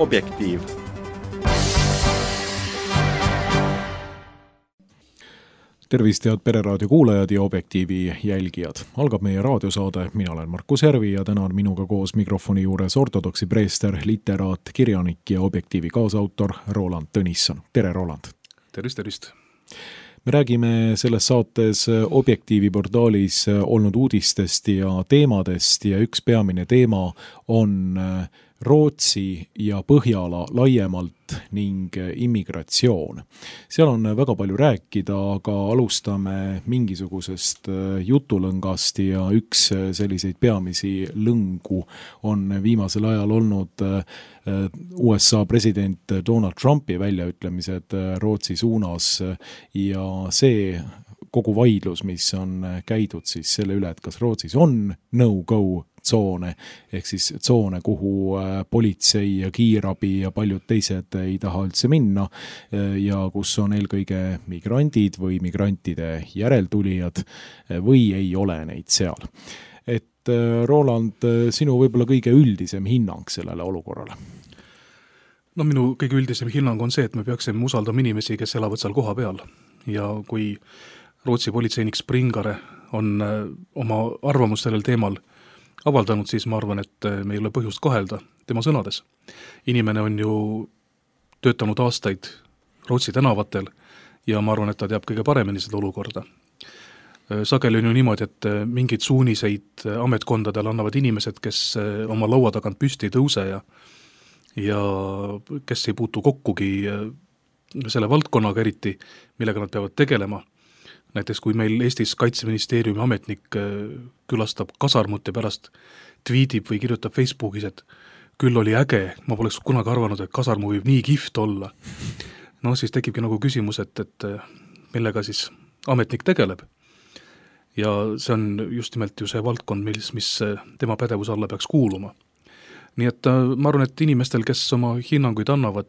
Objektiiv. tervist, head Pereraadio kuulajad ja Objektiivi jälgijad. algab meie raadiosaade, mina olen Markus Järvi ja täna on minuga koos mikrofoni juures ortodoksi preester, literaat, kirjanik ja Objektiivi kaasautor Roland Tõnisson. tere, Roland! tervist, tervist! me räägime selles saates Objektiivi portaalis olnud uudistest ja teemadest ja üks peamine teema on Rootsi ja Põhjala laiemalt ning immigratsioon. seal on väga palju rääkida, aga alustame mingisugusest jutulõngast ja üks selliseid peamisi lõngu on viimasel ajal olnud USA president Donald Trumpi väljaütlemised Rootsi suunas ja see kogu vaidlus, mis on käidud siis selle üle, et kas Rootsis on no-go tsoone, ehk siis tsoone, kuhu äh, politsei ja kiirabi ja paljud teised ei taha üldse minna äh, ja kus on eelkõige migrandid või migrantide järeltulijad äh, või ei ole neid seal. et Roland, sinu võib-olla kõige üldisem hinnang sellele olukorrale? no minu kõige üldisem hinnang on see, et me peaksime usaldama inimesi, kes elavad seal kohapeal ja kui Rootsi politseinik Springare on oma arvamust sellel teemal avaldanud, siis ma arvan, et äh, meil ei ole põhjust kahelda tema sõnades. inimene on ju töötanud aastaid Rootsi tänavatel ja ma arvan, et ta teab kõige paremini seda olukorda. Äh, sageli on ju niimoodi, et mingeid suuniseid ametkondadele annavad inimesed, kes oma laua tagant püsti ei tõuse ja ja kes ei puutu kokkugi selle valdkonnaga eriti, millega nad peavad tegelema näiteks kui meil Eestis Kaitseministeeriumi ametnik äh, külastab kasarmut ja pärast tweetib või kirjutab Facebookis, et küll oli äge, ma poleks kunagi arvanud, et kasarmu võib nii kihvt olla. noh, siis tekibki nagu küsimus, et, et äh, millega siis ametnik tegeleb. ja see on just nimelt ju see valdkond, mis, mis äh, tema pädevuse alla peaks kuuluma. nii et ma arvan, et inimestel, kes oma hinnanguid annavad,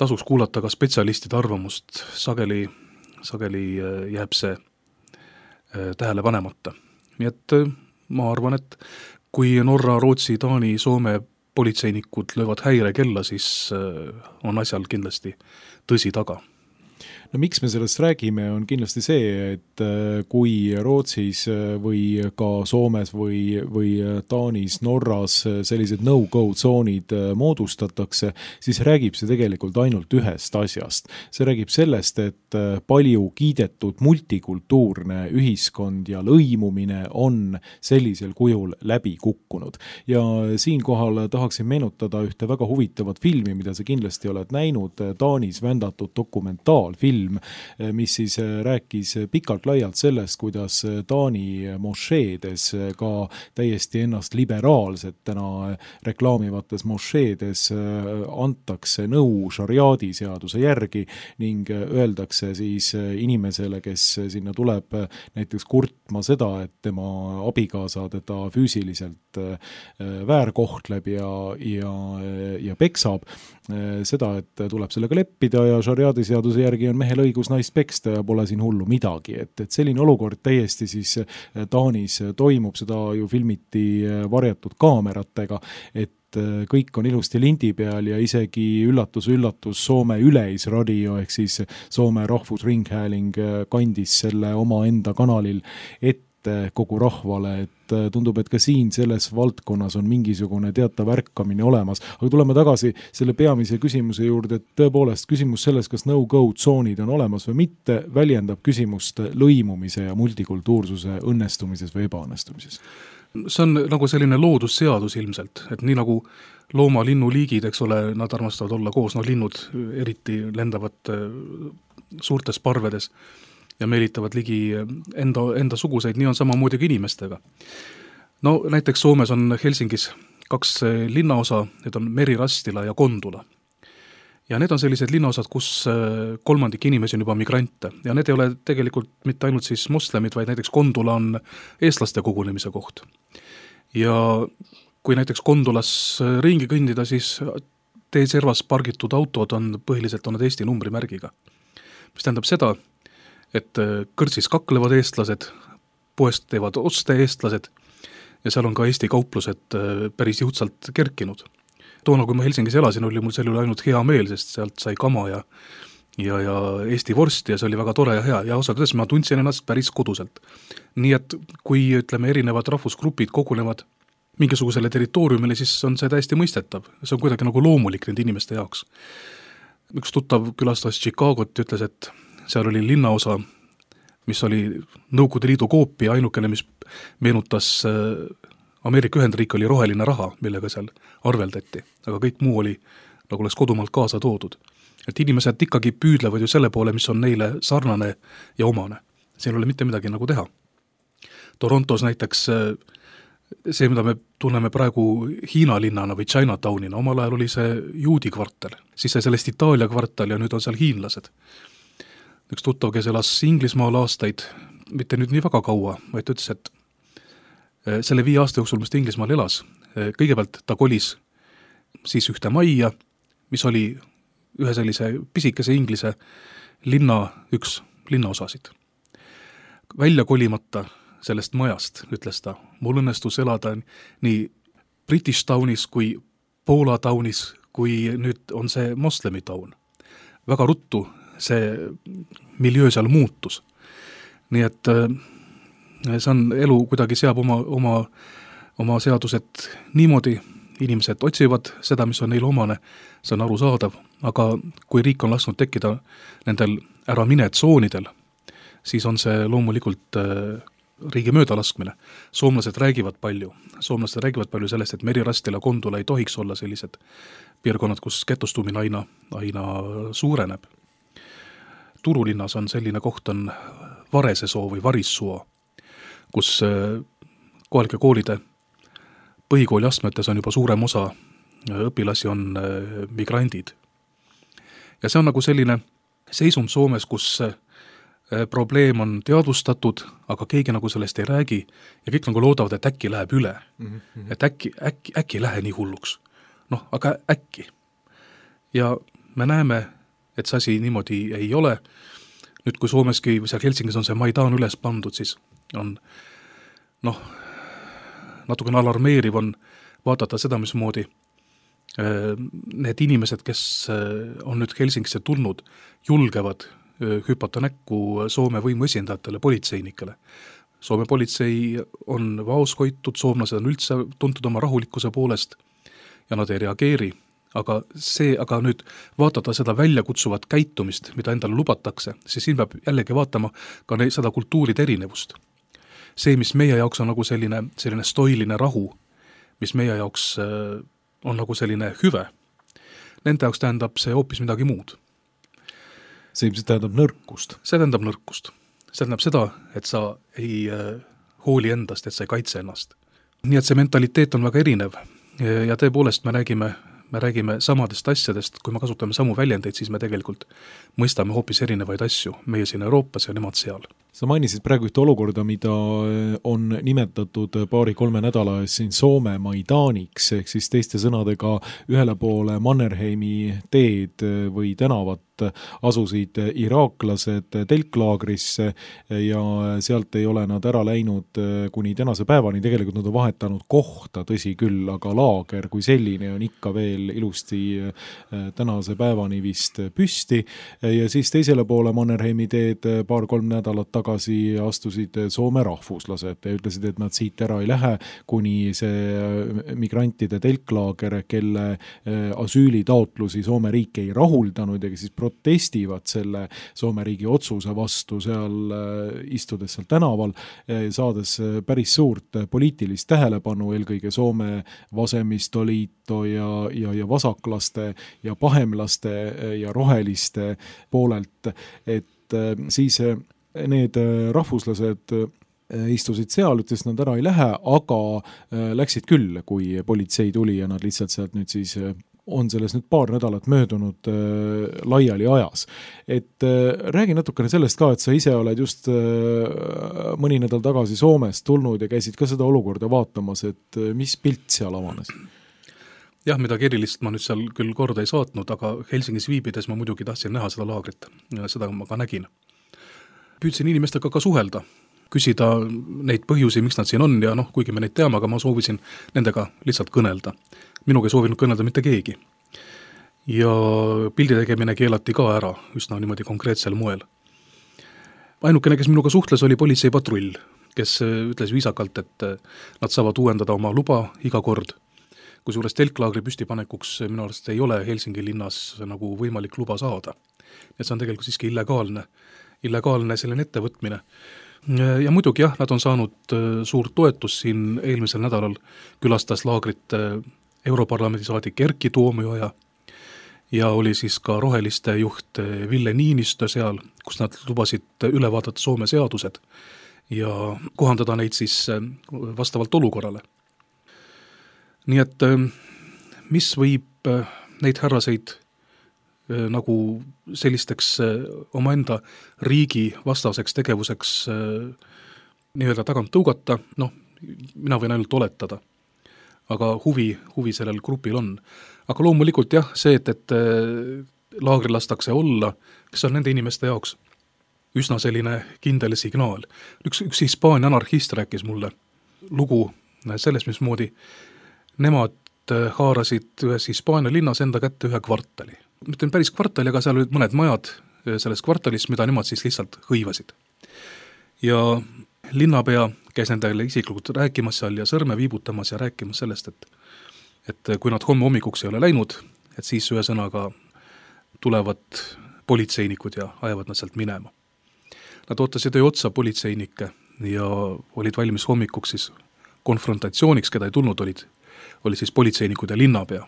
tasuks kuulata ka spetsialistide arvamust, sageli sageli äh, jääb see äh, tähele panemata. nii et äh, ma arvan, et kui Norra, Rootsi, Taani, Soome politseinikud löövad häirekella, siis on asjal kindlasti tõsi taga no miks me sellest räägime, on kindlasti see, et äh, kui Rootsis äh, või ka Soomes või, või äh, Taanis, Norras sellised no-go tsoonid moodustatakse, siis räägib see tegelikult ainult ühest asjast. see räägib sellest, et palju kiidetud multikultuurne ühiskond ja lõimumine on sellisel kujul läbi kukkunud. ja siinkohal tahaksin meenutada ühte väga huvitavat filmi, mida sa kindlasti oled näinud, Taanis vändatud dokumentaalfilm, film, eh, mis siis eh, rääkis pikalt-laialt sellest, kuidas eh, Taani mošeedes ka täiesti ennast liberaalsetena reklaamivates mošeedes antakse nõu šariaadi seaduse järgi ning öeldakse siis inimesele, kes sinna tuleb näiteks kurtma seda, et tema abikaasa teda füüsiliselt väärkohtleb ja, ja, ja peksab, seda, et tuleb sellega leppida ja šariaadi seaduse järgi on mehel õigus naist peksta ja pole siin hullu midagi, et, et selline olukord täiesti siis äh, Taanis toimub, seda ju filmiti äh, varjatud kaameratega, et äh, kõik on ilusti lindi peal ja isegi üllatus-üllatus, Soome Yleisradio ehk siis Soome Rahvusringhääling kandis selle omaenda kanalil ette ette kogu rahvale, et äh, tundub, et ka siin selles valdkonnas on mingisugune teatav ärkamine olemas. aga tuleme tagasi selle peamise küsimuse juurde, et tõepoolest küsimus selles, kas no-go tsoonid on olemas või mitte, väljendab küsimust lõimumise ja multikultuursuse õnnestumises või ebaõnnestumises see on nagu selline loodusseadus ilmselt, et nii nagu looma-linnuliigid, eks ole, nad armastavad olla koos, no linnud eriti lendavad äh, suurtes parvedes ja meelitavad ligi enda, enda suguseid, nii on samamoodi ka inimestega. no näiteks Soomes on Helsingis kaks linnaosa, need on Merirastila ja Kondula. ja need on sellised linnaosad, kus äh, kolmandik inimesi on juba migrante ja need ei ole tegelikult mitte ainult siis moslemid, vaid näiteks Kondula on eestlaste kogunemise koht. ja kui näiteks Kondulas ringi kõndida, siis tee servas pargitud autod on, põhiliselt on nad Eesti numbrimärgiga. mis tähendab seda, et äh, kõrtsis kaklevad eestlased, poest teevad oste eestlased ja seal on ka Eesti kauplused äh, päris jõudsalt kerkinud. toona, kui ma Helsingis elasin, oli mul selle üle ainult hea meel, sest sealt sai kama ja ja, ja Eesti vorsti ja see oli väga tore ja hea ja ausalt öeldes ma tundsin ennast päris koduselt. nii et kui ütleme, erinevad rahvusgrupid kogunevad mingisugusele territooriumile, siis on see täiesti mõistetav, see on kuidagi nagu loomulik nende inimeste jaoks. üks tuttav külastas Chicagot ja ütles, et seal oli linnaosa, mis oli Nõukogude Liidu koopia, ainukene, mis meenutas äh, Ameerika Ühendriike, oli roheline raha, millega seal arveldati, aga kõik muu oli nagu oleks kodumaalt kaasa toodud et inimesed ikkagi püüdlevad ju selle poole, mis on neile sarnane ja omane. siin ei ole mitte midagi nagu teha. Torontos näiteks äh, see, mida me tunneme praegu Hiina linnana või Chinatownina, omal ajal oli see juudi kvartal, siis sai sellest Itaalia kvartal ja nüüd on seal hiinlased. Üks tuttav, kes elas Inglismaal aastaid, mitte nüüd nii väga kaua, vaid ta ütles, et äh, selle viie aasta jooksul, mis ta Inglismaal elas, äh, kõigepealt ta kolis siis ühte majja, mis oli ühe sellise pisikese Inglise linna üks linnaosasid. välja kolimata sellest majast, ütles ta, mul õnnestus elada nii British Townis kui Poola Townis, kui nüüd on see moslemi taun. väga ruttu see miljöö seal muutus. nii et äh, see on, elu kuidagi seab oma, oma, oma seadused niimoodi, inimesed otsivad seda, mis on neile omane, see on arusaadav, aga kui riik on lasknud tekkida nendel ära-mine tsoonidel, siis on see loomulikult äh, riigi möödalaskmine. soomlased räägivad palju, soomlased räägivad palju sellest, et Merirastil ja Kondula ei tohiks olla sellised piirkonnad, kus getostumine aina, aina suureneb. Turulinnas on selline koht, on Varesesoo või Varissuo, kus äh, kohalike koolide põhikooli astmetes on juba suurem osa äh, õpilasi on äh, migrandid. ja see on nagu selline seisund Soomes, kus probleem on teadvustatud, aga keegi nagu sellest ei räägi ja kõik nagu loodavad, et äkki läheb üle mm. -hmm. et äkki, äkki, äkki ei lähe nii hulluks. noh, aga äkki. ja me näeme, et see asi niimoodi ei ole, nüüd kui Soomeski või seal Helsingis on see Maidan üles pandud, siis on noh, natukene alarmeeriv on vaadata seda, mismoodi äh, need inimesed, kes äh, on nüüd Helsingisse tulnud, julgevad äh, hüpata näkku Soome võimuesindajatele, politseinikele. Soome politsei on vaos hoitud, soomlased on üldse tuntud oma rahulikkuse poolest ja nad ei reageeri, aga see, aga nüüd vaadata seda väljakutsuvat käitumist, mida endale lubatakse, siis siin peab jällegi vaatama ka neid, seda kultuuride erinevust see, mis meie jaoks on nagu selline, selline stoiline rahu, mis meie jaoks äh, on nagu selline hüve, nende jaoks tähendab see hoopis midagi muud. see ilmselt tähendab nõrkust? see tähendab nõrkust. see tähendab seda, et sa ei äh, hooli endast, et sa ei kaitse ennast. nii et see mentaliteet on väga erinev ja tõepoolest me räägime me räägime samadest asjadest, kui me kasutame samu väljendeid, siis me tegelikult mõistame hoopis erinevaid asju, meie siin Euroopas ja nemad seal. Sa mainisid praegu ühte olukorda, mida eh, on nimetatud paari-kolme nädala eest siin Soome Maidaniks, ehk siis teiste sõnadega ühele poole Mannerheimi teed või tänavat asusid iraaklased telklaagrisse ja sealt ei ole nad ära läinud kuni tänase päevani, tegelikult nad on vahetanud kohta, tõsi küll, aga laager kui selline on ikka veel ilusti eh, tänase päevani vist püsti. Ja siis teisele poole Mannerheimi teed paar-kolm nädalat tagasi astusid Soome rahvuslased ja ütlesid, et nad siit ära ei lähe, kuni see migrantide telklaager, kelle asüülitaotlusi Soome riik ei rahuldanud ja kes siis protestivad selle Soome riigi otsuse vastu seal äh, istudes seal tänaval, saades päris suurt poliitilist tähelepanu, eelkõige Soome Vasemistoliito ja, ja, ja vasaklaste ja pahemlaste ja roheliste poolelt, et siis need äh, rahvuslased äh, istusid seal, ütlesid, nad ära ei lähe, aga äh, läksid küll, kui politsei tuli ja nad lihtsalt sealt nüüd siis on sellest nüüd paar nädalat möödunud äh, laiali ajas. et äh, räägi natukene sellest ka, et sa ise oled just äh, mõni nädal tagasi Soomest tulnud ja käisid ka seda olukorda vaatamas, et äh, mis pilt seal avanes? jah, midagi erilist ma nüüd seal küll korda ei saatnud, aga Helsingis viibides ma muidugi tahtsin näha seda laagrit ja seda ma ka nägin püüdsin inimestega ka suhelda, küsida neid põhjusi, miks nad siin on ja noh, kuigi me neid teame, aga ma soovisin nendega lihtsalt kõnelda. minuga ei soovinud kõnelda mitte keegi. ja pildi tegemine keelati ka ära üsna niimoodi konkreetsel moel. ainukene, kes minuga suhtles, oli politseipatrull, kes ütles viisakalt, et nad saavad uuendada oma luba iga kord kusjuures telklaagri püstipanekuks minu arust ei ole Helsingi linnas nagu võimalik luba saada. et see on tegelikult siiski illegaalne, illegaalne selline ettevõtmine. Ja muidugi jah, nad on saanud äh, suurt toetust siin eelmisel nädalal, külastas laagrit äh, Europarlamendi saadik Erkki Toomioja ja oli siis ka Roheliste juht äh, Ville Niinistö seal, kus nad lubasid üle vaadata Soome seadused ja kohandada neid siis vastavalt olukorrale. Nii et mis võib äh, neid härraseid äh, nagu sellisteks äh, omaenda riigi vastaseks tegevuseks nii-öelda tagant tõugata, noh, mina võin ainult oletada. aga huvi, huvi sellel grupil on. aga loomulikult jah, see, et, et laagril lastakse olla, kes on nende inimeste jaoks üsna selline kindel signaal. üks, üks Hispaania anarhist rääkis mulle lugu sellest, mismoodi nemad äh, haarasid ühes Hispaania linnas enda kätte ühe kvartali. Mitte päris kvartali, aga seal olid mõned majad äh, selles kvartalis, mida nemad siis lihtsalt hõivasid. ja linnapea käis nendele isiklikult rääkimas seal ja sõrme viibutamas ja rääkimas sellest, et et kui nad homme hommikuks ei ole läinud, et siis ühesõnaga tulevad politseinikud ja ajavad nad sealt minema. Nad ootasid öö otsa politseinikke ja olid valmis hommikuks siis konfrontatsiooniks, keda ei tulnud, olid oli siis politseinikud ja linnapea.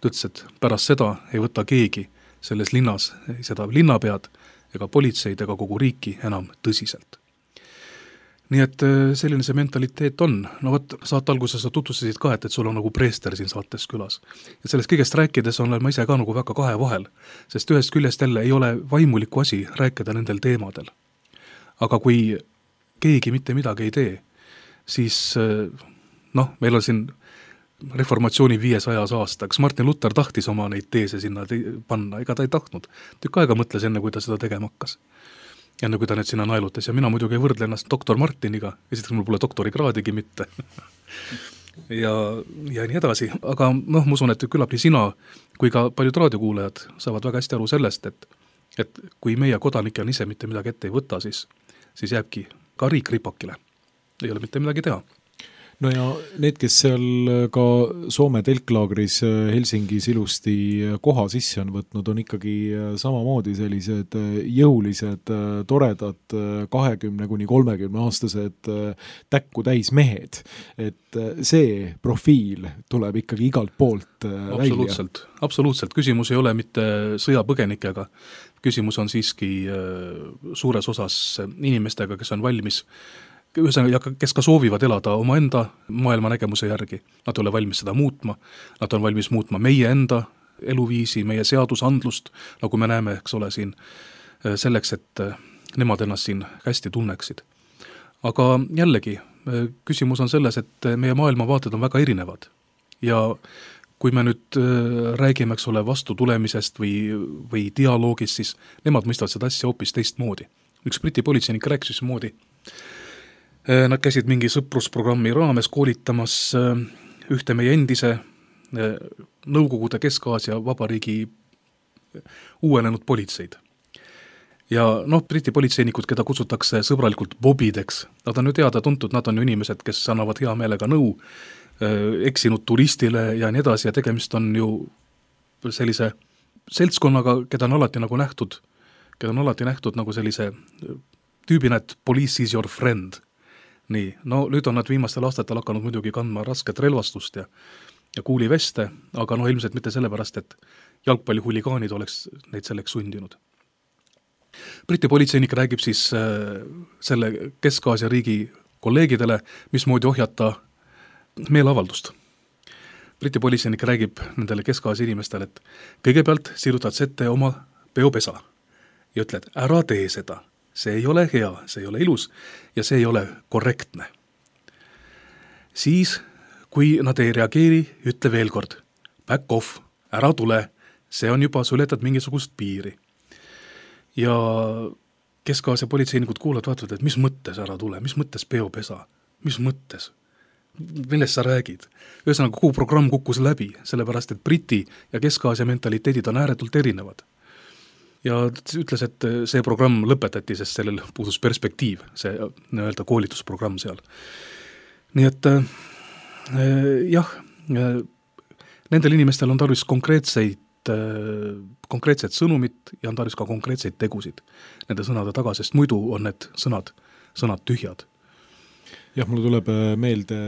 Ta ütles, et pärast seda ei võta keegi selles linnas seda linnapead ega politseid ega kogu riiki enam tõsiselt. nii et äh, selline see mentaliteet on, no vot, saate alguses sa tutvustasid ka, et, et sul on nagu preester siin saates külas. ja sellest kõigest rääkides olen ma ise ka nagu väga kahe vahel, sest ühest küljest jälle ei ole vaimuliku asi rääkida nendel teemadel. aga kui keegi mitte midagi ei tee, siis äh, noh, meil on siin reformatsiooni viiesajas aasta, kas Martin Luther tahtis oma neid teese sinna te panna, ega ta ei tahtnud. tükk aega mõtles, enne kui ta seda tegema hakkas. enne kui ta need sinna naelutas ja mina muidugi ei võrdle ennast doktor Martiniga, esiteks mul pole doktorikraadigi mitte ja, ja nii edasi, aga noh, ma usun, et küllap nii sina kui ka paljud raadiokuulajad saavad väga hästi aru sellest, et et kui meie kodanikena ise mitte midagi ette ei võta, siis, siis jääbki ka riik ripakile. ei ole mitte midagi teha no ja need, kes seal äh, ka Soome telklaagris äh, Helsingis ilusti äh, koha sisse on võtnud, on ikkagi samamoodi sellised jõulised, toredad kahekümne kuni kolmekümne aastased täkku täis mehed. et see profiil tuleb ikkagi igalt poolt absoluutselt, absoluutselt, küsimus ei ole mitte sõjapõgenikega, küsimus on siiski suures osas inimestega, kes on valmis ühesõnaga, kes ka soovivad elada omaenda maailmanägemuse järgi, nad ei ole valmis seda muutma, nad on valmis muutma meie enda eluviisi, meie seadusandlust, nagu me näeme, eks ole, siin äh, selleks, et äh, nemad ennast siin hästi tunneksid. aga jällegi, äh, küsimus on selles, et meie maailmavaated on väga erinevad ja kui me nüüd räägime, eks ole, vastutulemisest või, või dialoogist, siis nemad mõistavad seda asja hoopis teistmoodi. üks Briti politseinik rääkis üksmoodi Äh, nad käisid mingi sõprusprogrammi raames koolitamas äh, ühte meie endise äh, Nõukogude Kesk-Aasia Vabariigi uuenenud politseid. ja noh, Briti politseinikud, keda kutsutakse sõbralikult bobideks, nad on ju teada-tuntud, nad on ju inimesed, kes annavad hea meelega nõu eksinud turistile ja nii edasi ja tegemist on ju sellise seltskonnaga, keda on alati nagu nähtud, keda on alati nähtud nagu sellise tüübina, et police is your friend nii, no nüüd on nad viimastel aastatel hakanud muidugi kandma rasket relvastust ja ja kuuliveste, aga noh, ilmselt mitte sellepärast, et jalgpallihuligaanid oleks neid selleks sundinud. Briti politseinik räägib siis äh, selle Kesk-Aasia riigi kolleegidele, mismoodi ohjata meeleavaldust. Briti politseinik räägib nendele Kesk-Aasia inimestele, et kõigepealt sirutad sa ette oma peopesa ja ütled, ära tee seda see ei ole hea, see ei ole ilus ja see ei ole korrektne. siis, kui nad ei reageeri, ütle veel kord back off, ära tule, see on juba, sa ületad mingisugust piiri. ja Kesk-Aasia politseinikud kuulavad, vaatavad, et mis mõttes ära tule, mis mõttes peopesa, mis mõttes? millest sa räägid? ühesõnaga, kogu programm kukkus läbi, sellepärast et Briti ja Kesk-Aasia mentaliteedid on ääretult erinevad. Ja ütles, et see programm lõpetati, sest sellel puudus perspektiiv, see nii-öelda koolitusprogramm seal. nii et äh, jah äh,, nendel inimestel on tarvis konkreetseid äh, konkreetset sõnumit ja on tarvis ka konkreetseid tegusid nende sõnade taga, sest muidu on need sõnad, sõnad tühjad jah, mulle tuleb äh, meelde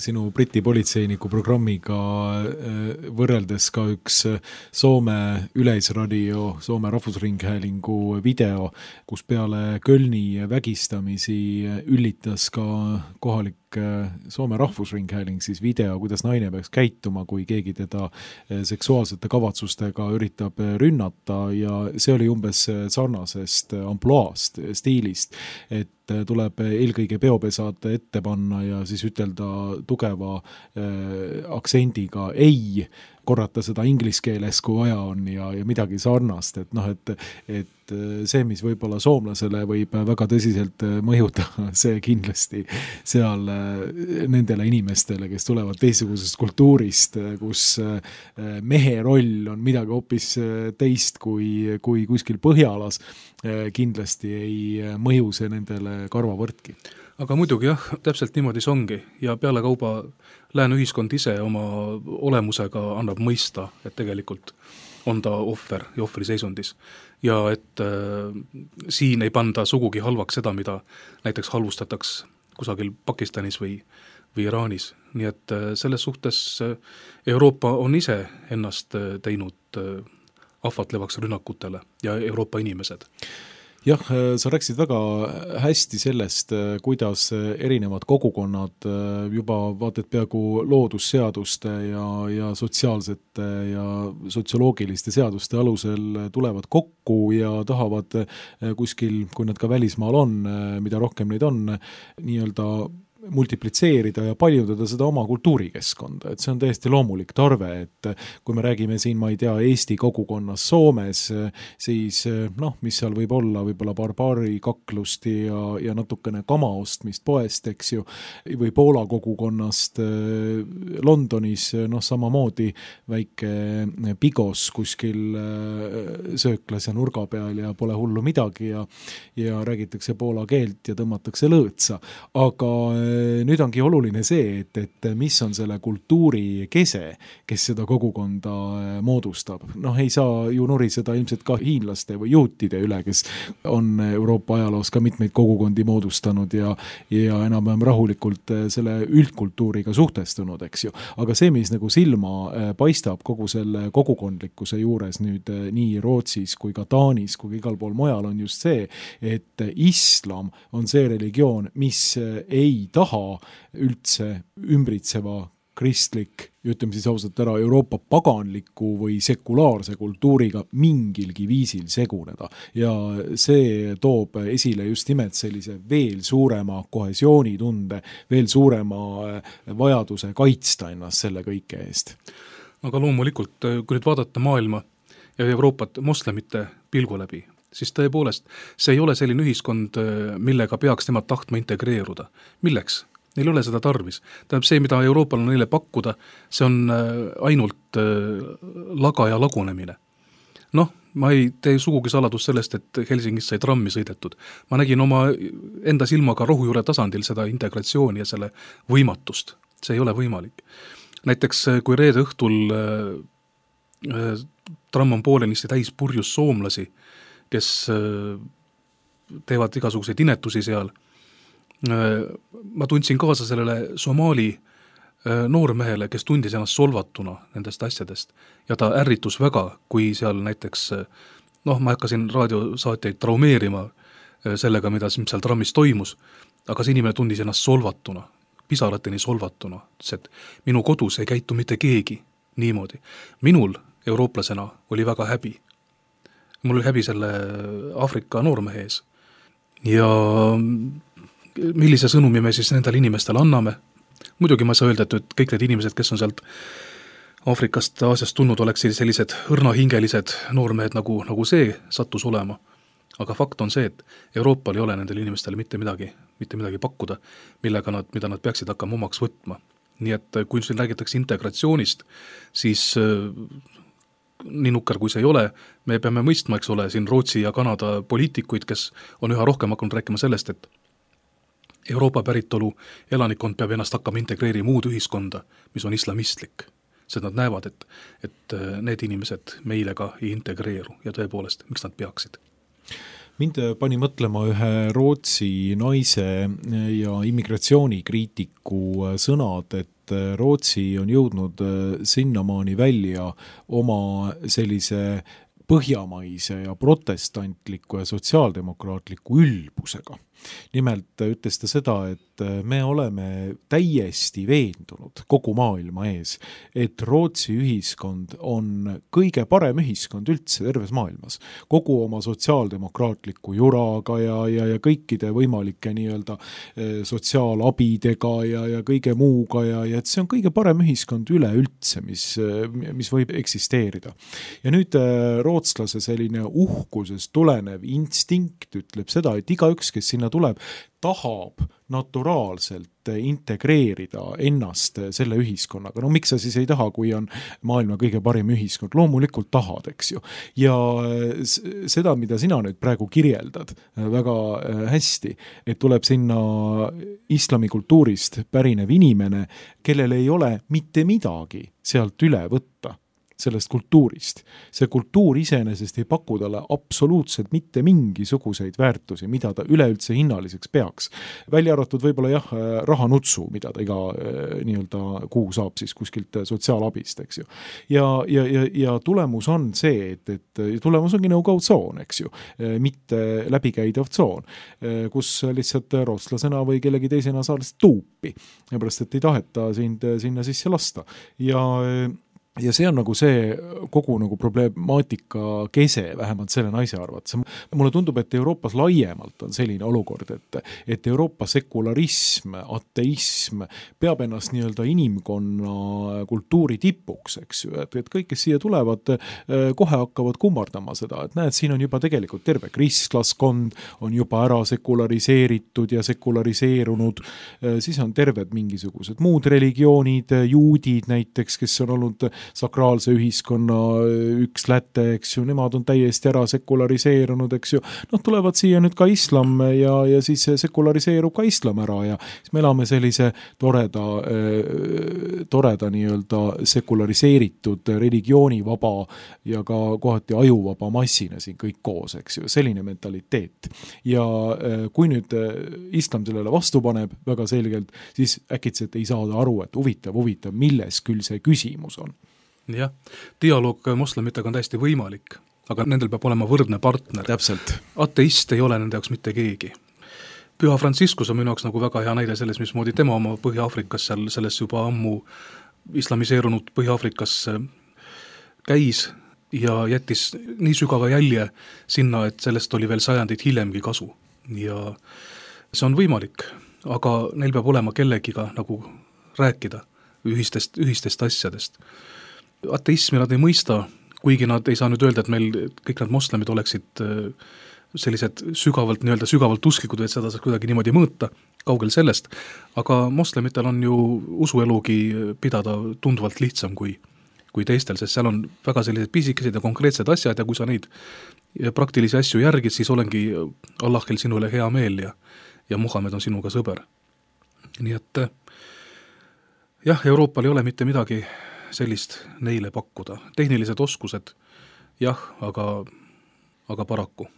sinu Briti politseiniku programmiga äh, võrreldes ka üks äh, Soome üleisradio, Soome Rahvusringhäälingu video, kus peale Kölni vägistamisi üllitas ka kohalik Soome Rahvusringhääling siis video, kuidas naine peaks käituma, kui keegi teda seksuaalsete kavatsustega üritab rünnata ja see oli umbes sarnasest ampluaast, stiilist, et tuleb eelkõige peopesad ette panna ja siis ütelda tugeva äh, aktsendiga ei, korrata seda inglise keeles, kui vaja on ja, ja midagi sarnast, et noh, et et see, mis võib-olla soomlasele võib väga tõsiselt mõjuda, see kindlasti seal äh, nendele inimestele, kes tulevad teistsugusest kultuurist, kus äh, mehe roll on midagi hoopis teist kui, kui kuskil Põhjalas, kindlasti ei mõju see nendele karvavõrdki. Aga muidugi jah, täpselt niimoodi see ongi. Ja pealekauba lääne ühiskond ise oma olemusega annab mõista, et tegelikult on ta ohver ja ohvriseisundis. ja et äh, siin ei panda sugugi halvaks seda, mida näiteks halvustataks kusagil Pakistanis või, või Iraanis, nii et äh, selles suhtes äh, Euroopa on ise ennast äh, teinud äh, ahvatlevaks rünnakutele ja Euroopa inimesed jah, äh, sa rääkisid väga hästi sellest, äh, kuidas äh, erinevad kogukonnad juba vaata et peaaegu loodusseaduste ja, ja sotsiaalsete ja sotsioloogiliste seaduste alusel tulevad kokku ja tahavad kuskil, kui nad ka välismaal on, mida rohkem neid on, nii-öelda multiplitseerida ja paljundada seda oma kultuurikeskkonda, et see on täiesti loomulik tarve, et kui me räägime siin, ma ei tea, Eesti kogukonnast Soomes, siis noh, mis seal võib olla, võib-olla barbaarikaklust ja, ja natukene kama ostmist poest, eks ju, või Poola kogukonnast Londonis, noh samamoodi väike pigos kuskil sööklas ja nurga peal ja pole hullu midagi ja ja räägitakse poola keelt ja tõmmatakse lõõtsa, aga nüüd ongi oluline see, et, et mis on selle kultuuri kese, kes seda kogukonda äh, moodustab. noh, ei saa ju nuriseda ilmselt ka hiinlaste või juutide üle, kes on Euroopa ajaloos ka mitmeid kogukondi moodustanud ja ja enam-vähem rahulikult äh, selle üldkultuuriga suhtestunud, eks ju. aga see, mis nagu silma äh, paistab kogu selle kogukondlikkuse juures nüüd nii Rootsis kui ka Taanis kui igal pool mujal, on just see, et islam on see religioon, mis ei taha taha üldse ümbritseva kristlik, ütleme siis ausalt ära, Euroopa paganliku või sekulaarse kultuuriga mingilgi viisil seguneda. ja see toob esile just nimelt sellise veel suurema kohesioonitunde, veel suurema äh, vajaduse kaitsta ennast selle kõike eest. aga loomulikult, kui nüüd vaadata maailma ja Euroopat moslemite pilgu läbi, siis tõepoolest, see ei ole selline ühiskond, millega peaks nemad tahtma integreeruda. milleks? Neil ei ole seda tarvis. tähendab, see, mida Euroopal on neile pakkuda, see on äh, ainult äh, laga ja lagunemine. noh, ma ei tee sugugi saladust sellest, et Helsingis sai trammi sõidetud. ma nägin oma enda silmaga rohujuure tasandil seda integratsiooni ja selle võimatust. see ei ole võimalik. näiteks äh, kui reede õhtul äh, tramm on poolenisti täis purjus soomlasi, kes äh, teevad igasuguseid inetusi seal, äh, ma tundsin kaasa sellele Somaali äh, noormehele, kes tundis ennast solvatuna nendest asjadest. Ja ta ärritus väga, kui seal näiteks noh, ma hakkasin raadiosaatjaid traumeerima sellega, mida seal trammis toimus, aga see inimene tundis ennast solvatuna, pisarateni solvatuna, ütles, et minu kodus ei käitu mitte keegi niimoodi. minul eurooplasena oli väga häbi mul oli häbi selle Aafrika noormehe ees. ja millise sõnumi me siis nendele inimestele anname, muidugi ma ei saa öelda, et kõik need inimesed, kes on sealt Aafrikast, Aasiast tulnud, oleksid sellised õrnahingelised noormehed, nagu, nagu see sattus olema. aga fakt on see, et Euroopal ei ole nendele inimestele mitte midagi, mitte midagi pakkuda, millega nad, mida nad peaksid hakkama omaks võtma. nii et kui siin räägitakse integratsioonist, siis nii nukker kui see ei ole, me peame mõistma, eks ole, siin Rootsi ja Kanada poliitikuid, kes on üha rohkem hakanud rääkima sellest, et Euroopa päritolu elanikkond peab ennast hakkama integreerima uude ühiskonda, mis on islamistlik. sest nad näevad, et, et need inimesed meile ka ei integreeru ja tõepoolest, miks nad peaksid mind pani mõtlema ühe Rootsi naise ja immigratsioonikriitiku sõnad, et Rootsi on jõudnud sinnamaani välja oma sellise põhjamaise ja protestantliku ja sotsiaaldemokraatliku ülbusega nimelt ütles ta seda, et äh, me oleme täiesti veendunud kogu maailma ees, et Rootsi ühiskond on kõige parem ühiskond üldse terves maailmas. kogu oma sotsiaaldemokraatliku juraga ja, ja, ja kõikide võimalike nii-öelda äh, sotsiaalabidega ja, ja kõige muuga ja, ja et see on kõige parem ühiskond üleüldse, mis, äh, mis võib eksisteerida. ja nüüd rootslase selline uhkusest tulenev instinkt ütleb seda, et igaüks, kes sinna tuleb, tahab naturaalselt integreerida ennast selle ühiskonnaga, no miks sa siis ei taha, kui on maailma kõige parim ühiskond, loomulikult tahad, eks ju. ja seda, mida sina nüüd praegu kirjeldad väga äh, hästi, et tuleb sinna islamikultuurist pärinev inimene, kellel ei ole mitte midagi sealt üle võtta sellest kultuurist. see kultuur iseenesest ei paku talle absoluutselt mitte mingisuguseid väärtusi, mida ta üleüldse hinnaliseks peaks. välja arvatud võib-olla jah, rahanutsu, mida ta iga eh, nii-öelda kuu saab siis kuskilt sotsiaalabist, eks ju. ja, ja, ja, ja tulemus on see, et, et tulemus ongi no-go tsoon, eks ju, mitte läbikäidav tsoon, kus lihtsalt rootslasena või kellegi teisena saad lihtsalt tuupi, sellepärast et ei taheta sind sinna sisse lasta ja ja see on nagu see kogu nagu problemaatika kese, vähemalt selle naise arvates. mulle tundub, et Euroopas laiemalt on selline olukord, et, et Euroopa sekularism, ateism peab ennast nii-öelda inimkonna kultuuri tipuks, eks ju, et, et kõik, kes siia tulevad, kohe hakkavad kummardama seda, et näed, siin on juba tegelikult terve kristlaskond on juba ära sekulariseeritud ja sekulariseerunud, siis on terved mingisugused muud religioonid, juudid näiteks, kes on olnud sakraalse ühiskonna üks läte, eks ju, nemad on täiesti ära sekulariseerunud, eks ju. noh, tulevad siia nüüd ka islam ja, ja siis sekulariseerub ka islam ära ja siis me elame sellise toreda äh,, toreda nii-öelda sekulariseeritud religioonivaba ja ka kohati ajuvaba massina siin kõik koos, eks ju, selline mentaliteet. ja äh, kui nüüd äh, islam sellele vastu paneb väga selgelt, siis äkitselt ei saada aru, et huvitav, huvitav, milles küll see küsimus on jah, dialoog moslemitega on täiesti võimalik, aga nendel peab olema võrdne partner. täpselt. ateist ei ole nende jaoks mitte keegi. Püha Franciscus on minu jaoks nagu väga hea näide selles, mismoodi tema oma Põhja-Aafrikas seal selles juba ammu islamiseerunud Põhja-Aafrikas äh, käis ja jättis nii sügava jälje sinna, et sellest oli veel sajandid hiljemgi kasu. ja see on võimalik, aga neil peab olema kellegiga nagu rääkida ühistest, ühistest asjadest ateismi nad ei mõista, kuigi nad ei saa nüüd öelda, et meil kõik need moslemid oleksid äh, sellised sügavalt, nii-öelda sügavalt usklikud, et seda saaks kuidagi niimoodi mõõta, kaugel sellest, aga moslemitel on ju usuelugi pidada tunduvalt lihtsam kui, kui teistel, sest seal on väga sellised pisikesed ja konkreetsed asjad ja kui sa neid praktilisi asju järgid, siis olengi Allahil sinu üle hea meel ja ja Muhamed on sinuga sõber. nii et jah, Euroopal ei ole mitte midagi sellist neile pakkuda. tehnilised oskused jah, aga, aga paraku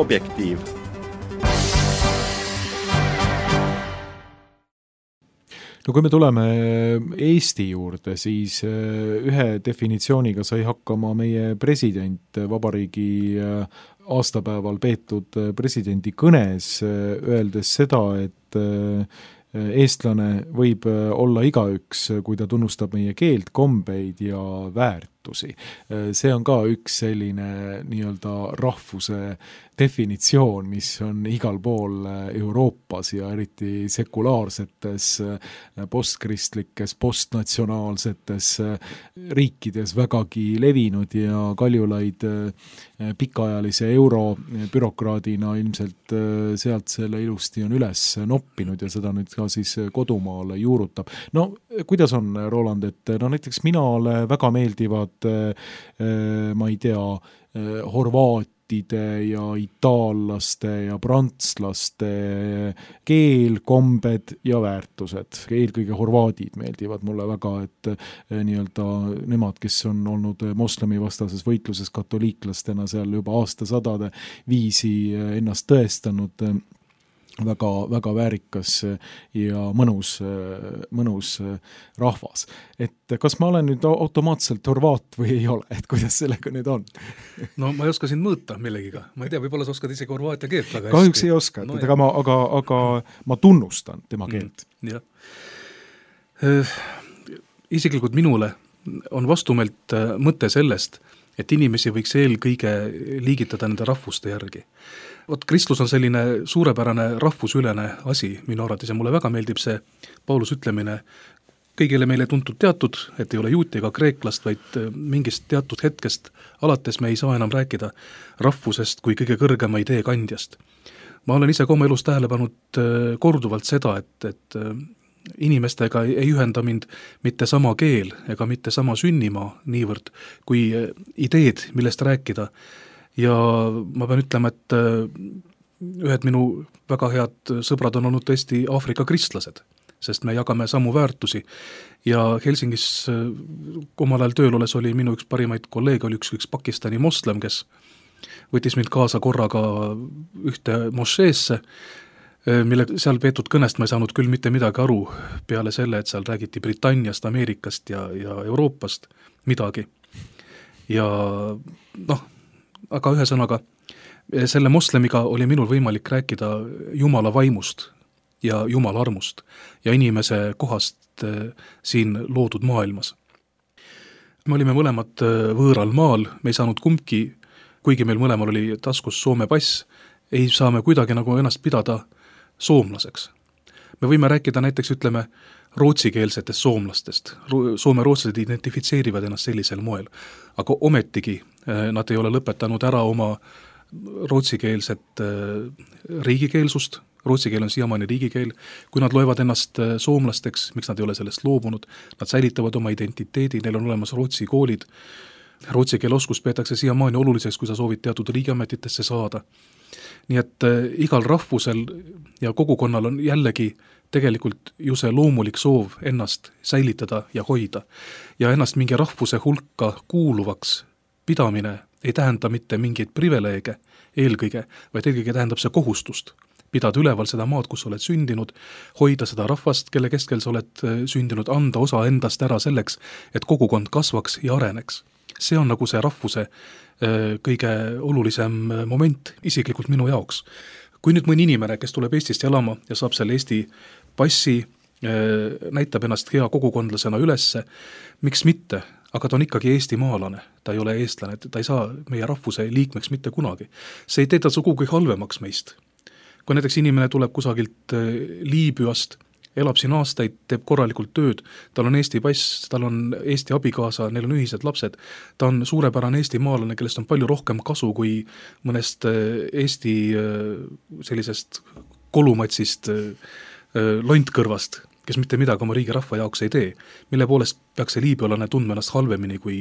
Objektiiv. No kui me tuleme Eesti juurde, siis äh, ühe definitsiooniga sai hakkama meie president vabariigi äh, aastapäeval peetud äh, presidendi kõnes, öeldes seda, et eestlane võib olla igaüks, kui ta tunnustab meie keelt, kombeid ja väärtusi. see on ka üks selline nii-öelda rahvuse definitsioon, mis on igal pool Euroopas ja eriti sekulaarsetes postkristlikes, postnatsionaalsetes riikides vägagi levinud ja Kaljulaid pikaajalise eurobürokraadina ilmselt sealt selle ilusti on üles noppinud ja seda nüüd ka siis kodumaale juurutab. no kuidas on, Roland, et no näiteks minale väga meeldivad ma ei tea, Horvaatia brittide ja itaallaste ja prantslaste keel, kombed ja väärtused. eelkõige horvaadid meeldivad mulle väga, et eh, nii-öelda nemad, kes on olnud moslemivastases võitluses katoliiklastena seal juba aastasadade viisi eh, ennast tõestanud väga, väga väärikas ja mõnus, mõnus rahvas. et kas ma olen nüüd automaatselt horvaat või ei ole, et kuidas sellega nüüd on? no ma ei oska sind mõõta millegiga, ma ei tea, võib-olla sa oskad isegi horvaatia keelt väga hästi. kahjuks ei oska no,, et aga ma, aga, aga ma tunnustan tema mm, keelt mm,. jah. Äh, isiklikult minule on vastumeelt äh, mõte sellest, et inimesi võiks eelkõige liigitada nende rahvuste järgi vot kristlus on selline suurepärane rahvusülene asi minu arvates ja mulle väga meeldib see Pauluse ütlemine, kõigile meile tuntud teatud, et ei ole juuti ega kreeklast, vaid äh, mingist teatud hetkest alates me ei saa enam rääkida rahvusest kui kõige kõrgema idee kandjast. ma olen ise ka oma elus tähele pannud äh, korduvalt seda, et, et äh, inimestega ei, ühenda mind mitte sama keel ega mitte sama sünnimaa niivõrd, kui ideed, millest rääkida ja ma pean ütlema, et äh, ühed minu väga head sõbrad on olnud tõesti Aafrika kristlased, sest me jagame samu väärtusi ja Helsingis äh, omal ajal tööl olles oli minu üks parimaid kolleege, oli üks, üks Pakistani moslem, kes võttis mind kaasa korraga ühte mošeesse, äh, mille seal peetud kõnest ma ei saanud küll mitte midagi aru, peale selle, et seal räägiti Britanniast, Ameerikast ja, ja Euroopast midagi. ja noh, aga ühesõnaga, selle moslemiga oli minul võimalik rääkida Jumala vaimust ja Jumala armust ja inimese kohast eh, siin loodud maailmas. me olime mõlemad eh, võõral maal, me ei saanud kumbki, kuigi meil mõlemal oli taskus Soome pass, ei saa me kuidagi nagu ennast pidada soomlaseks. me võime rääkida näiteks, ütleme, rootsikeelsetest soomlastest, soome-rootslased identifitseerivad ennast sellisel moel. aga ometigi nad ei ole lõpetanud ära oma rootsikeelset äh, riigikeelsust, rootsi keel on siiamaani riigikeel, kui nad loevad ennast äh, soomlasteks, miks nad ei ole sellest loobunud, nad säilitavad oma identiteedi, neil on olemas rootsi koolid, rootsi keele oskus peetakse siiamaani oluliseks, kui sa soovid teatud riigiametitesse saada. nii et igal rahvusel ja kogukonnal on jällegi äh, tegelikult ju see loomulik soov ennast säilitada ja hoida. ja ennast mingi rahvuse hulka kuuluvaks pidamine ei tähenda mitte mingeid privileege eelkõige, vaid eelkõige tähendab see kohustust pidada üleval seda maad, kus sa oled sündinud, hoida seda rahvast, kelle keskel sa oled äh, sündinud, anda osa endast ära selleks, et kogukond kasvaks ja areneks. see on nagu see rahvuse äh, kõige olulisem äh, moment isiklikult minu jaoks. kui nüüd mõni inimene, kes tuleb Eestist elama ja saab selle Eesti passi, näitab ennast hea kogukondlasena ülesse, miks mitte, aga ta on ikkagi eestimaalane, ta ei ole eestlane, ta ei saa meie rahvuse liikmeks mitte kunagi. see ei tee ta sugugi halvemaks meist. kui näiteks inimene tuleb kusagilt äh, Liibüast, elab siin aastaid, teeb korralikult tööd, tal on Eesti pass, tal on Eesti abikaasa, neil on ühised lapsed, ta on suurepärane eestimaalane, kellest on palju rohkem kasu kui mõnest äh, Eesti sellisest kolumatsist äh, lontkõrvast, kes mitte midagi oma riigi rahva jaoks ei tee, mille poolest peaks see liibüalane tundma ennast halvemini kui,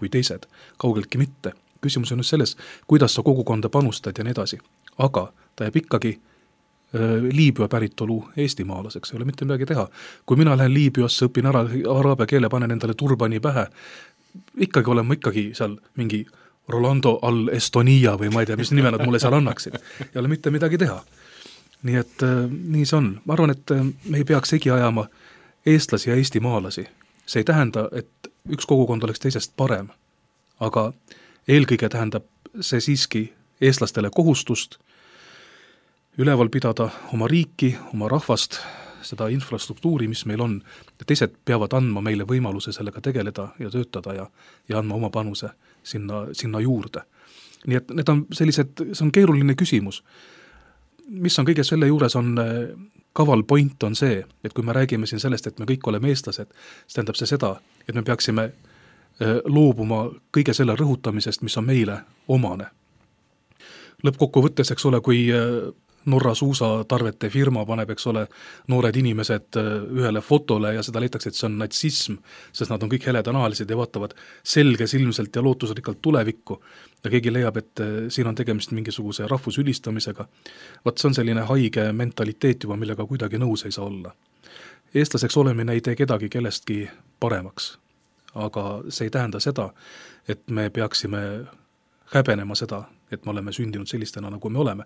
kui teised, kaugeltki mitte. küsimus on just selles, kuidas sa kogukonda panustad ja nii edasi, aga ta jääb ikkagi Liibüa päritolu eestimaalaseks, ei ole mitte midagi teha. kui mina lähen Liibüasse, õpin ära araabia keele, panen endale turbani pähe, ikkagi olen ma ikkagi seal mingi Rolando al Estonia või ma ei tea, mis nime nad mulle seal annaksid. ei ole mitte midagi teha. Nii et äh, nii see on, ma arvan, et äh, me ei peaks segi ajama eestlasi ja eestimaalasi. see ei tähenda, et üks kogukond oleks teisest parem, aga eelkõige tähendab see siiski eestlastele kohustust üleval pidada oma riiki, oma rahvast, seda infrastruktuuri, mis meil on, teised peavad andma meile võimaluse sellega tegeleda ja töötada ja, ja andma oma panuse sinna, sinna juurde. nii et need on sellised, see on keeruline küsimus. Mis on kõige selle juures, on kaval point on see, et kui me räägime siin sellest, et me kõik oleme eestlased, siis tähendab see seda, et me peaksime eh, loobuma kõige selle rõhutamisest, mis on meile omane. lõppkokkuvõttes, eks ole, kui eh, Norra suusatarvete firma paneb, eks ole, noored inimesed äh, ühele fotole ja seda leitakse, et see on natsism, sest nad on kõik heledanahalised ja vaatavad selgesilmselt ja lootusrikkalt tulevikku. ja keegi leiab, et äh, siin on tegemist mingisuguse rahvusülistamisega. vot see on selline haige mentaliteet juba, millega kuidagi nõus ei saa olla. eestlaseks olemine ei tee kedagi kellestki paremaks. aga see ei tähenda seda, et me peaksime häbenema seda, et me oleme sündinud sellistena, nagu me oleme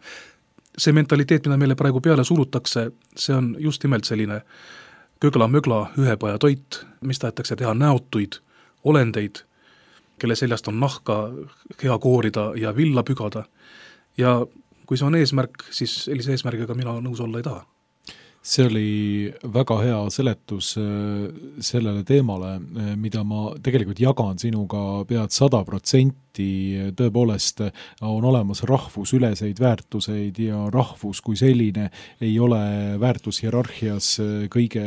see mentaliteet, mida meile praegu peale surutakse, see on just nimelt selline kögla-mögla ühepajatoit, mis tahetakse teha näotuid olendeid, kelle seljast on nahka hea koorida ja villa pügada. ja kui see on eesmärk, siis sellise eesmärgiga mina nõus olla ei taha see oli väga hea seletus äh, sellele teemale, äh, mida ma tegelikult jagan sinuga pead sada protsenti, tõepoolest on olemas rahvusüleseid väärtuseid ja rahvus kui selline ei ole väärtushierarhias äh, kõige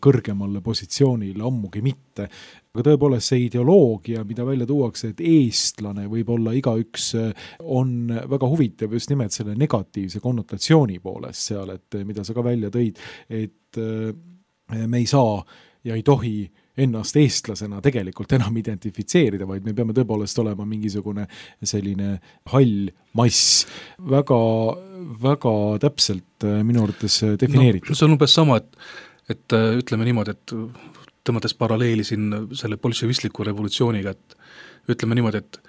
kõrgemal positsioonil, ammugi mitte aga tõepoolest see ideoloogia, mida välja tuuakse, et eestlane võib olla igaüks, on väga huvitav just nimelt selle negatiivse konnotatsiooni poolest seal, et mida sa ka välja tõid, et äh, me ei saa ja ei tohi ennast eestlasena tegelikult enam identifitseerida, vaid me peame tõepoolest olema mingisugune selline hall mass, väga, väga täpselt äh, minu arvates defineeritud no,. see on umbes sama, et et ütleme niimoodi, et tõmmates paralleeli siin selle bolševistliku revolutsiooniga, et ütleme niimoodi, et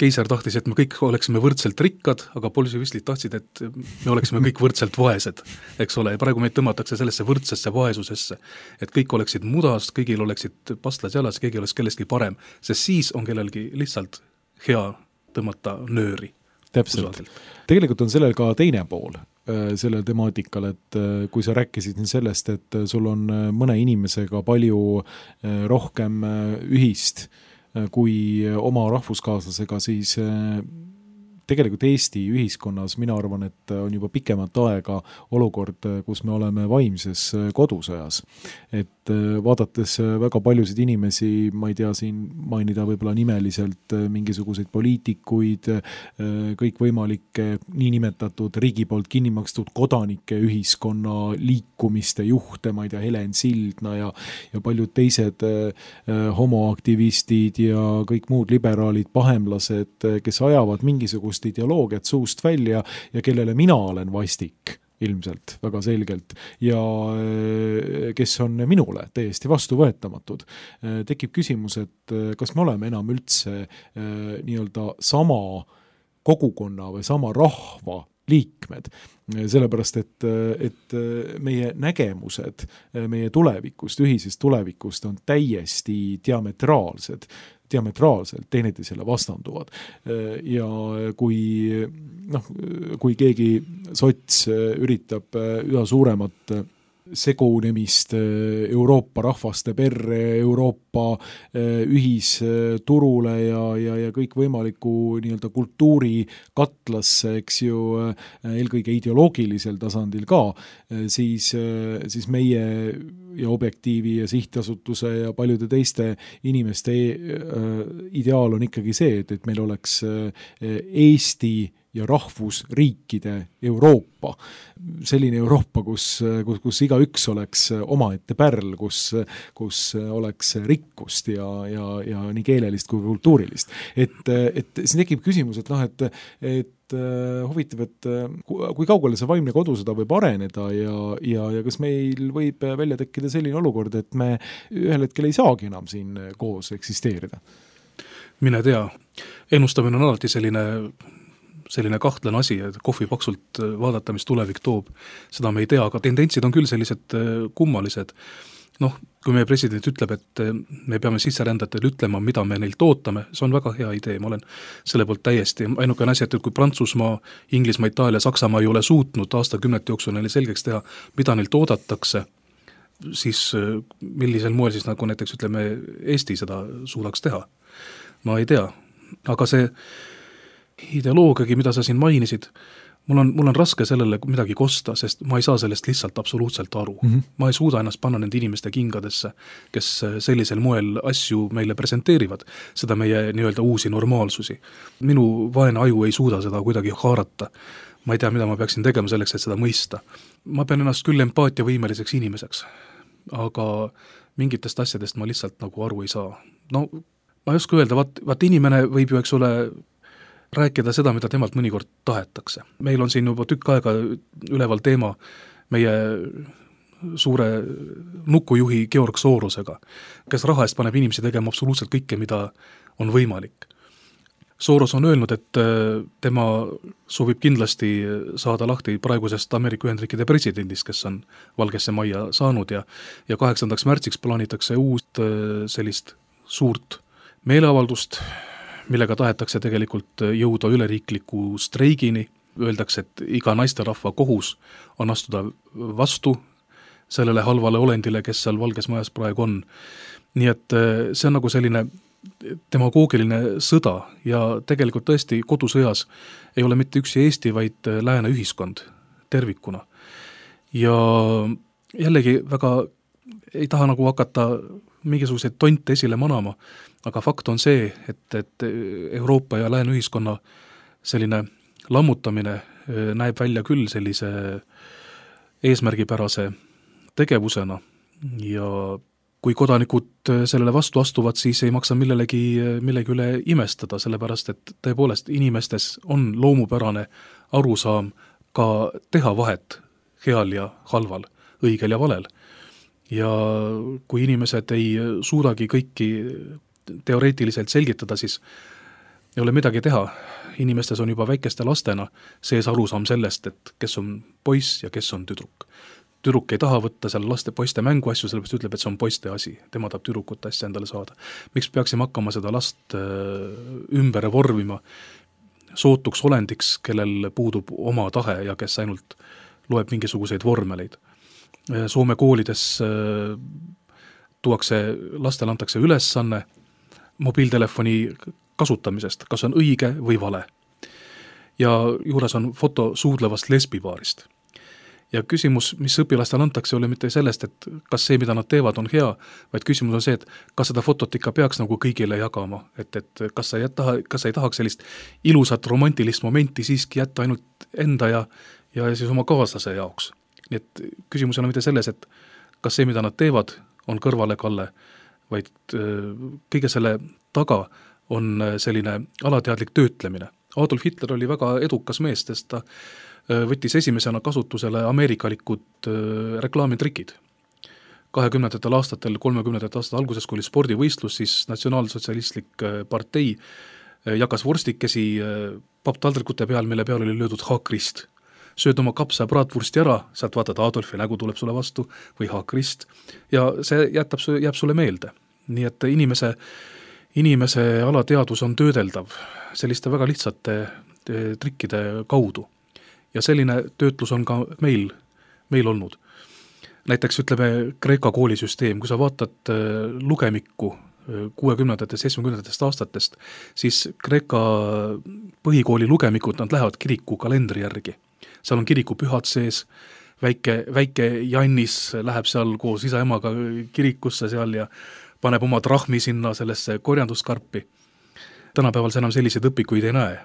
keiser tahtis, et me kõik oleksime võrdselt rikkad, aga bolševistid tahtsid, et me oleksime kõik võrdselt vaesed, eks ole, ja praegu meid tõmmatakse sellesse võrdsesse vaesusesse. et kõik oleksid mudas, kõigil oleksid pastlad jalas, keegi oleks kellestki parem, sest siis on kellelgi lihtsalt hea tõmmata nööri. täpselt, tegelikult on sellel ka teine pool Äh, sellel temaatikal, et äh, kui sa rääkisid nüüd sellest, et äh, sul on mõne inimesega palju rohkem ühist kui oma rahvuskaaslasega, siis tegelikult Eesti ühiskonnas mina arvan, et on juba pikemat aega olukord, kus me oleme vaimses kodusõjas. et vaadates väga paljusid inimesi, ma ei tea siin mainida võib-olla nimeliselt mingisuguseid poliitikuid, kõikvõimalikke niinimetatud riigi poolt kinni makstud kodanike ühiskonna liikumiste juhte, ma ei tea, Helen Sildna ja ja paljud teised homoaktivistid ja kõik muud liberaalid, pahemlased, kes ajavad mingisugust mingisugust ideoloogiat suust välja ja kellele mina olen vastik ilmselt väga selgelt. Ja äh, kes on minule täiesti vastuvõetamatud. Äh, tekib küsimus, et äh, kas me oleme enam üldse nii-öelda sama kogukonna või sama rahva liikmed, sellepärast et, et meie nägemused meie tulevikust, ühisest tulevikust on täiesti diametraalsed diametraalselt teineteisele vastanduvad. ja kui noh, kui keegi sots üritab üha suuremat segunemist Euroopa rahvaste perre, Euroopa ühisturule ja, ja, ja kõikvõimaliku nii-öelda kultuurikatlasse, eks ju, eelkõige ideoloogilisel tasandil ka, siis, siis meie ja Objektiivi ja Sihtasutuse ja paljude teiste inimeste ideaal on ikkagi see, et, et meil oleks Eesti ja rahvusriikide Euroopa. selline Euroopa, kus, kus, kus igaüks oleks omaette pärl, kus, kus oleks rikkust ja, ja, ja nii keelelist kui kultuurilist. et, et siin tekib küsimus, et noh, et, et huvitav, et kui kaugele see vaimne kodusõda võib areneda ja, ja, ja kas meil võib välja tekkida selline olukord, et me ühel hetkel ei saagi enam siin koos eksisteerida? mine tea, ennustamine on alati selline selline kahtlane asi, et kohvipaksult vaadata, mis tulevik toob, seda me ei tea, aga tendentsid on küll sellised kummalised. Noh, kui meie president ütleb, et eh, me peame sisserändajatele ütlema, mida me neilt ootame, see on väga hea idee, ma olen selle poolt täiesti, ainukene asi, et kui Prantsusmaa, Inglismaa, Itaalia, Saksamaa ei ole suutnud aastakümnete jooksul neile selgeks teha, mida neilt oodatakse, siis eh, millisel moel siis nagu näiteks ütleme, Eesti seda suudaks teha? ma ei tea, aga see ideoloogiagi, mida sa siin mainisid, mul on, mul on raske sellele midagi kosta, sest ma ei saa sellest lihtsalt absoluutselt aru mm. -hmm. ma ei suuda ennast panna nende inimeste kingadesse, kes äh, sellisel moel asju meile presenteerivad, seda meie nii-öelda uusi normaalsusi. minu vaene aju ei suuda seda kuidagi haarata. ma ei tea, mida ma peaksin tegema selleks, et seda mõista. ma pean ennast küll empaatiavõimeliseks inimeseks, aga mingitest asjadest ma lihtsalt nagu aru ei saa. no ma ei oska öelda, vaat, vaat inimene võib ju, eks ole, rääkida seda, mida temalt mõnikord tahetakse. meil on siin juba tükk aega üleval teema meie suure nukujuhi Georg Sorosega, kes raha eest paneb inimesi tegema absoluutselt kõike, mida on võimalik. Soros on öelnud, et äh, tema soovib kindlasti saada lahti praegusest Ameerika Ühendriikide presidendist, kes on Valgesse Majja saanud ja ja kaheksandaks märtsiks plaanitakse uut äh, sellist suurt meeleavaldust, millega tahetakse tegelikult jõuda üleriikliku streigini, öeldakse, et iga naisterahva kohus on astuda vastu sellele halvale olendile, kes seal Valges Majas praegu on. nii et eh, see on nagu selline demagoogiline sõda ja tegelikult tõesti kodusõjas ei ole mitte üksi Eesti, vaid lääne ühiskond tervikuna. ja jällegi väga ei taha nagu hakata mingisuguseid tonte esile manama, aga fakt on see, et, et Euroopa ja lääne ühiskonna selline lammutamine näeb välja küll sellise eesmärgipärase tegevusena. Ja kui kodanikud sellele vastu astuvad, siis ei maksa millelegi, millegi üle imestada, sellepärast et tõepoolest inimestes on loomupärane arusaam ka teha vahet heal ja halval, õigel ja valel ja kui inimesed ei suudagi kõiki teoreetiliselt selgitada, siis ei ole midagi teha, inimestes on juba väikeste lastena sees arusaam sellest, et kes on poiss ja kes on tüdruk. tüdruk ei taha võtta seal laste, poiste mänguasju, sellepärast ütleb, et see on poiste asi, tema tahab tüdrukute asja endale saada. miks peaksime hakkama seda last äh, ümber vormima sootuks olendiks, kellel puudub oma tahe ja kes ainult loeb mingisuguseid vormeleid Soome koolides äh, tuuakse, lastele antakse ülesanne mobiiltelefoni kasutamisest, kas on õige või vale. ja juures on foto suudlevast lesbipaarist. ja küsimus, mis õpilastele antakse, ei ole mitte sellest, et kas see, mida nad teevad, on hea, vaid küsimus on see, et kas seda fotot ikka peaks nagu kõigile jagama, et, et kas sa ei taha, kas sa ei tahaks sellist ilusat romantilist momenti siiski jätta ainult enda ja, ja siis oma kaaslase jaoks nii et küsimus ei ole mitte selles, et kas see, mida nad teevad, on kõrvalekalle, vaid äh, kõige selle taga on äh, selline alateadlik töötlemine. Adolf Hitler oli väga edukas mees, sest ta äh, võttis esimesena kasutusele ameerikalikud reklaamitrikid. kahekümnendatel aastatel, kolmekümnendate aastate alguses, kui oli spordivõistlus, siis Natsionaalsotsialistlik partei jagas vorstikesi papptaldrikute peal, mille peal oli löödud haakrist sööd oma kapsa bratwursti ära, sealt vaatad, Adolfi nägu tuleb sulle vastu või haakrist ja see jätab, jääb sulle meelde. nii et inimese, inimese alateadvus on töödeldav selliste väga lihtsate eh, trikkide kaudu. ja selline töötlus on ka meil, meil olnud. näiteks ütleme, Kreeka koolisüsteem, kui sa vaatad eh, lugemikku eh, kuuekümnendatest, seitsmekümnendatest aastatest, siis Kreeka põhikooli lugemikud, nad lähevad kiriku kalendri järgi seal on kirikupühad sees, väike, väike Jannis läheb seal koos isa-emaga kirikusse seal ja paneb oma trahmi sinna sellesse korjanduskarpi. tänapäeval sa enam selliseid õpikuid ei näe.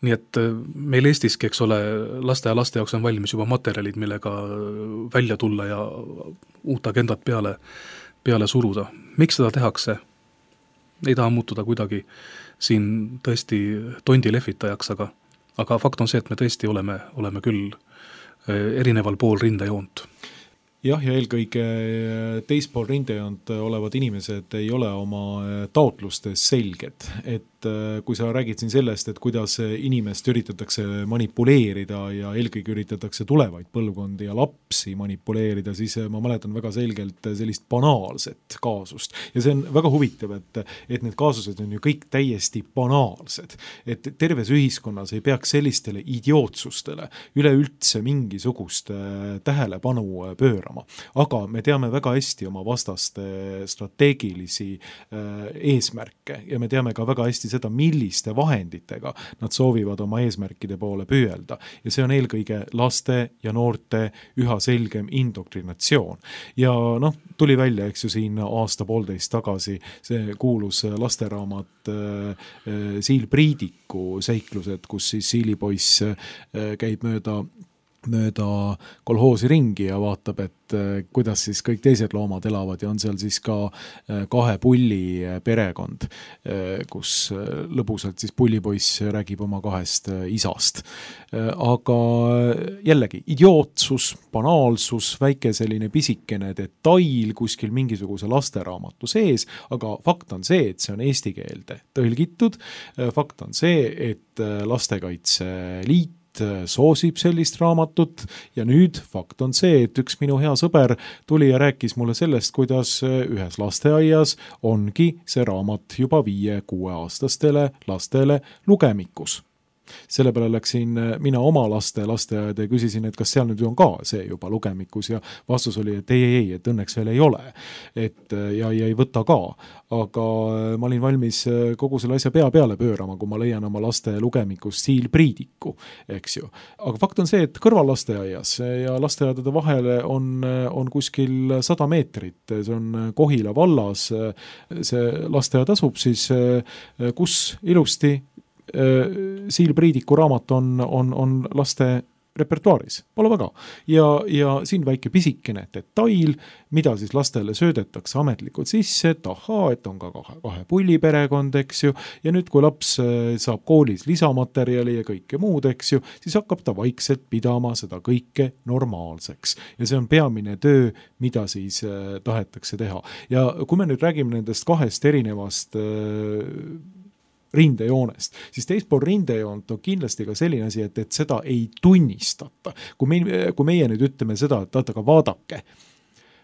nii et äh, meil Eestiski, eks ole, laste ja laste jaoks on valmis juba materjalid, millega välja tulla ja uut agendat peale, peale suruda. miks seda tehakse? ei taha muutuda kuidagi siin tõesti tondi lehvitajaks, aga aga fakt on see, et me tõesti oleme, oleme küll eh, erineval pool rindejoont. Jah, ja eelkõige teispool rindejoont olevad inimesed ei ole oma taotlustes selged, et kui sa räägid siin sellest, et kuidas inimest üritatakse manipuleerida ja eelkõige üritatakse tulevaid põlvkondi ja lapsi manipuleerida, siis ma mäletan väga selgelt sellist banaalset kaasust. Ja see on väga huvitav, et, et need kaasused on ju kõik täiesti banaalsed. et terves ühiskonnas ei peaks sellistele idiootsustele üleüldse mingisugust tähelepanu pöörama pöörama. aga me teame väga hästi oma vastaste strateegilisi äh, eesmärke ja me teame ka väga hästi seda, milliste vahenditega nad soovivad oma eesmärkide poole püüelda. ja see on eelkõige laste ja noorte üha selgem indoktrinatsioon. ja noh, tuli välja, eks ju, siin aasta-poolteist tagasi see kuulus lasteraamat äh, äh, Siil Priidiku seiklused, kus siis Siili poiss äh, käib mööda mööda kolhoosi ringi ja vaatab, et äh, kuidas siis kõik teised loomad elavad ja on seal siis ka äh, kahe pulli äh, perekond, kus lõbusalt siis pullipoiss räägib oma kahest isast. aga jällegi, idiootsus, banaalsus, väike selline pisikene detail kuskil mingisuguse lasteraamatu sees, aga fakt on see, et see on eesti keelde tõlgitud, fakt on see, et Lastekaitse Liit Äh, soosib sellist raamatut. Ja nüüd fakt on see, et üks minu hea sõber tuli ja rääkis mulle sellest, kuidas äh, ühes lasteaias ongi see raamat juba viie-kuueaastastele lastele lugemikus selle peale läksin äh, mina oma laste lasteaeda ja küsisin, et kas seal nüüd on ka see juba lugemikus ja vastus oli, et ei, ei, ei, et õnneks veel ei ole. et äh, ja, ja ei võta ka. aga äh, ma olin valmis kogu selle asja pea peale pöörama, kui ma leian oma laste lugemikust Siil Priidiku, eks ju. aga fakt on see, et kõrvallasteaias ja lasteaedade vahele on, on kuskil sada meetrit, see on Kohila vallas, see lasteaed asub siis, kus ilusti Siil Priidiku raamat on, on, on laste repertuaaris, pole väga. ja, ja siin väike pisikene detail, mida siis lastele söödetakse ametlikult sisse, et ahaa, et on ka kahe, kahe pulli perekond, eks ju, ja nüüd, kui laps äh, saab koolis lisamaterjali ja kõike muud, eks ju, siis hakkab ta vaikselt pidama seda kõike normaalseks. ja see on peamine töö, mida siis äh, tahetakse teha. ja kui me nüüd räägime nendest kahest erinevast äh, rindejoonest, siis teispool rindejoont on kindlasti ka selline asi, et, et seda ei tunnistata. kui me, kui meie nüüd ütleme seda, et vaata, aga vaadake,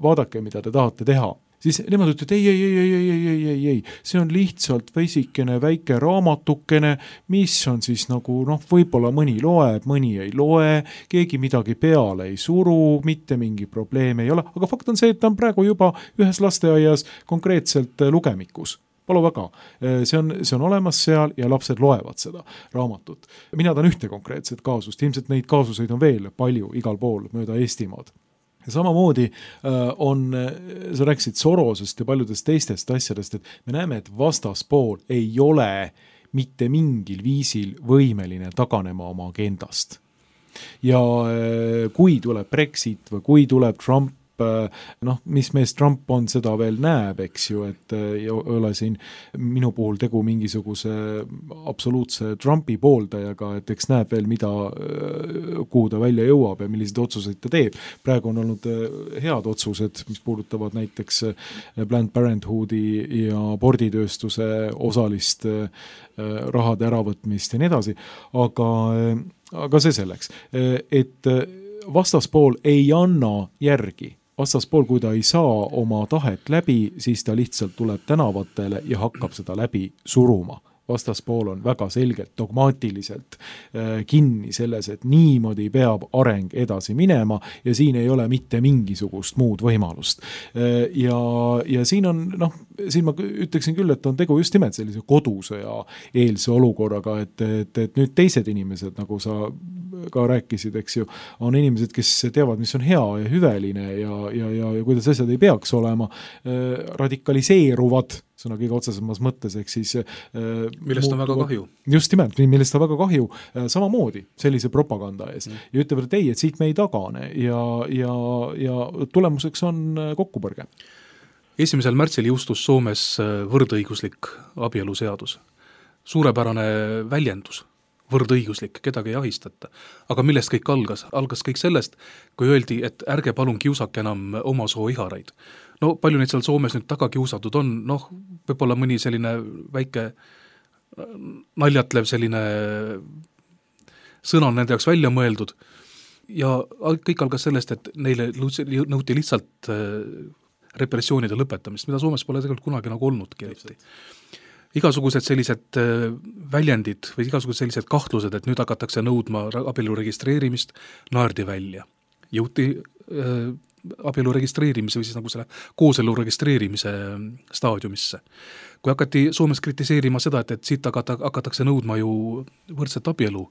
vaadake, mida te tahate teha, siis nemad ütlevad ei, ei, ei, ei, ei, ei, ei, ei, see on lihtsalt vesikene väike raamatukene, mis on siis nagu noh, võib-olla mõni loeb, mõni ei loe, keegi midagi peale ei suru, mitte mingi probleem ei ole, aga fakt on see, et ta on praegu juba ühes lasteaias konkreetselt lugemikus Pole väga, see on, see on olemas seal ja lapsed loevad seda raamatut. mina tean ühte konkreetset kaasust, ilmselt neid kaasuseid on veel palju igal pool mööda Eestimaad ja samamoodi on, sa rääkisid Sorosest ja paljudest teistest asjadest, et me näeme, et vastaspool ei ole mitte mingil viisil võimeline taganema oma agendast. ja kui tuleb Brexit või kui tuleb Trump Äh, noh, mis mees Trump on, seda veel näeb, eks ju, et äh, ei ole siin minu puhul tegu mingisuguse absoluutse Trumpi pooldajaga, et eks näeb veel, mida, äh, kuhu ta välja jõuab ja milliseid otsuseid ta teeb. praegu on olnud head otsused, mis puudutavad näiteks Planned Parenthoodi ja aborditööstuse osalist rahade äravõtmist ja nii edasi, aga, aga see selleks, et vastaspool ei anna järgi vastaspool, kui ta ei saa oma tahet läbi, siis ta lihtsalt tuleb tänavatele ja hakkab seda läbi suruma vastaspool on väga selgelt dogmaatiliselt äh, kinni selles, et niimoodi peab areng edasi minema ja siin ei ole mitte mingisugust muud võimalust. Äh, ja, ja siin on noh, siin ma ütleksin küll, et on tegu just nimelt sellise kodusõja eelse olukorraga, et, et, et nüüd teised inimesed, nagu sa ka rääkisid, eks ju, on inimesed, kes teavad, mis on hea ja hüveline ja, ja, ja, ja kuidas asjad ei peaks olema, äh, radikaliseeruvad sõna kõige otsesemas mõttes, ehk siis äh, millest on väga kahju. just nimelt, millest on väga kahju, äh, samamoodi sellise propaganda ees mm. ja ütlevad, et ei, et siit me ei tagane ja, ja, ja tulemuseks on kokkupõrge. Esimesel märtsil jõustus Soomes võrdõiguslik abieluseadus. suurepärane väljendus võrdõiguslik, kedagi ei ahistata. aga millest kõik algas? algas kõik sellest, kui öeldi, et ärge palun kiusake enam oma soo iharaid. no palju neid seal Soomes nüüd taga kiusatud on, noh, võib-olla mõni selline väike naljatlev selline sõna on nende jaoks välja mõeldud ja kõik algas sellest, et neile nõuti lihtsalt äh, repressioonide lõpetamist, mida Soomes pole tegelikult kunagi nagu olnudki eriti. igasugused sellised äh, väljendid või igasugused sellised kahtlused, et nüüd hakatakse nõudma abielu registreerimist, naerdi välja. jõuti äh, abielu registreerimise või siis nagu selle kooselu registreerimise staadiumisse. kui hakati Soomes kritiseerima seda, et, et siit hakata, hakatakse nõudma ju võrdset abielu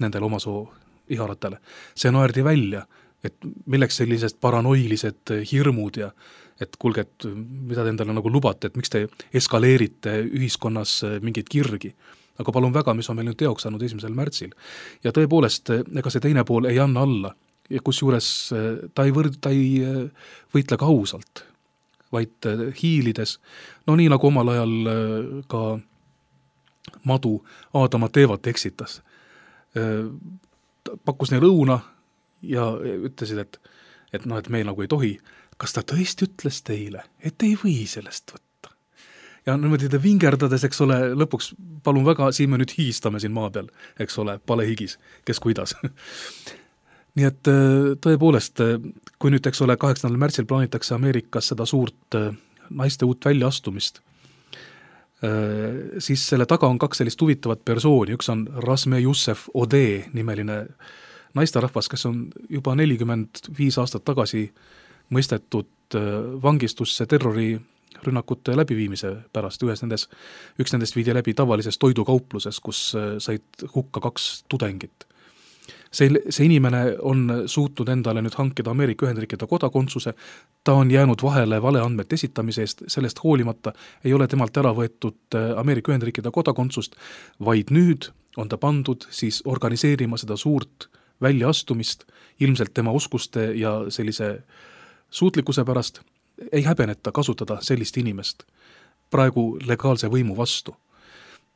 nendele omasoo iharatele, see naerdi välja, et milleks sellised paranoilised hirmud ja et kuulge, et mida te endale nagu lubate, et miks te eskaleerite ühiskonnas mingeid kirgi. aga palun väga, mis on meil nüüd teoks saanud esimesel märtsil. ja tõepoolest, ega see teine pool ei anna alla kusjuures ta ei võrd-, ta ei võitle ka ausalt, vaid hiilides, no nii, nagu omal ajal ka madu Aadama Teevat eksitas pakkus neile õuna ja ütlesid, et, et noh, et me nagu ei tohi. Kas ta tõesti ütles teile, et ei või sellest võtta? ja niimoodi ta vingerdades, eks ole, lõpuks palun väga, siin me nüüd higistame siin maa peal, eks ole, palehigis, kes kuidas nii et äh, tõepoolest, äh, kui nüüd, eks ole, kaheksandal märtsil plaanitakse Ameerikas seda suurt äh, naiste uut väljaastumist, siis selle taga on kaks sellist huvitavat persooni, üks on Rasme Jussef Odee nimeline naisterahvas, kes on juba nelikümmend viis aastat tagasi mõistetud vangistusse terrorirünnakute läbiviimise pärast, ühes nendes, üks nendest viidi läbi tavalises toidukaupluses, kus said hukka kaks tudengit. See, see inimene on suutnud endale nüüd hankida Ameerika Ühendriikide kodakondsuse, ta on jäänud vahele valeandmete esitamise eest, sellest hoolimata ei ole temalt ära võetud äh, Ameerika Ühendriikide kodakondsust, vaid nüüd on ta pandud siis organiseerima seda suurt väljaastumist, ilmselt tema oskuste ja sellise suutlikkuse pärast ei häbeneta kasutada sellist inimest praegu legaalse võimu vastu.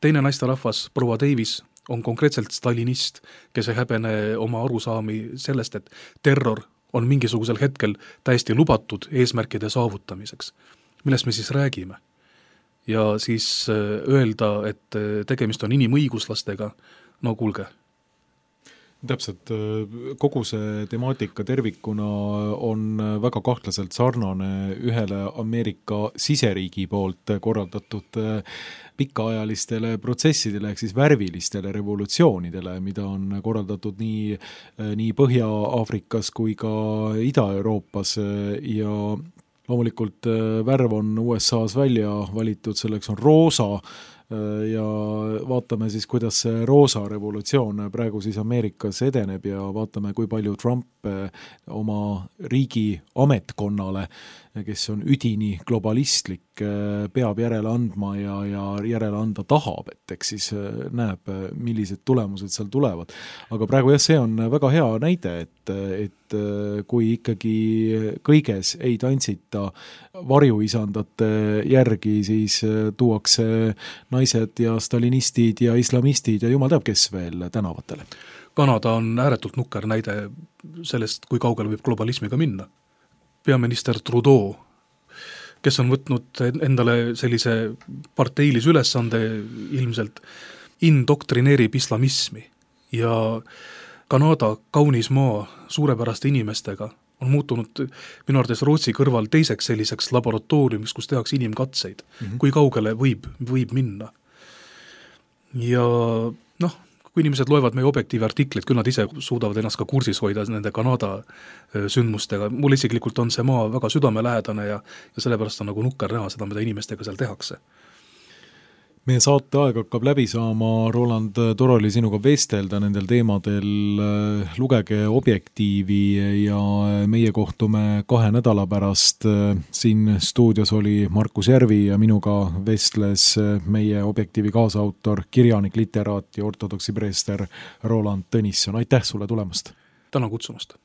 teine naisterahvas, proua Davis, on konkreetselt stalinist, kes ei häbene oma arusaami sellest, et terror on mingisugusel hetkel täiesti lubatud eesmärkide saavutamiseks. millest me siis räägime? ja siis äh, öelda, et äh, tegemist on inimõiguslastega, no kuulge täpselt, kogu see temaatika tervikuna on väga kahtlaselt sarnane ühele Ameerika siseriigi poolt korraldatud pikaajalistele protsessidele ehk siis värvilistele revolutsioonidele, mida on korraldatud nii, nii Põhja-Aafrikas kui ka Ida-Euroopas ja loomulikult värv on USA-s välja valitud, selleks on roosa Äh, ja vaatame siis, kuidas see roosa revolutsioon praegu siis Ameerikas edeneb ja vaatame, kui palju Trump äh, oma riigi ametkonnale, kes on üdini globalistlik, äh, peab järele andma ja, ja järele anda tahab, et eks siis näeb, millised tulemused seal tulevad. aga praegu jah, see on väga hea näide, et, et kui ikkagi kõiges ei tantsita varjuisandate järgi, siis tuuakse naised ja stalinistid ja islamistid ja jumal teab, kes veel tänavatele. Kanada on ääretult nukker näide sellest, kui kaugele võib globalismiga minna. peaminister Trudeau, kes on võtnud endale sellise parteilise ülesande ilmselt, indoktrineerib islamismi ja Kanada, kaunis maa, suurepäraste inimestega, on muutunud minu arvates Rootsi kõrval teiseks selliseks laboratooriumiks, kus tehakse inimkatseid mm, -hmm. kui kaugele võib, võib minna. ja noh, kui inimesed loevad meie Objektiivi artikleid, küll nad ise suudavad ennast ka kursis hoida nende Kanada sündmustega, mulle isiklikult on see maa väga südamelähedane ja ja sellepärast on nagu nukker näha seda, mida inimestega seal tehakse meie saate aeg hakkab läbi saama, Roland, tore oli sinuga vestelda nendel teemadel, lugege Objektiivi ja meie kohtume kahe nädala pärast. siin stuudios oli Markus Järvi ja minuga vestles meie Objektiivi kaasautor, kirjanik, literaat ja ortodoksi preester Roland Tõnisson, aitäh sulle tulemast! tänan kutsumast!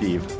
地。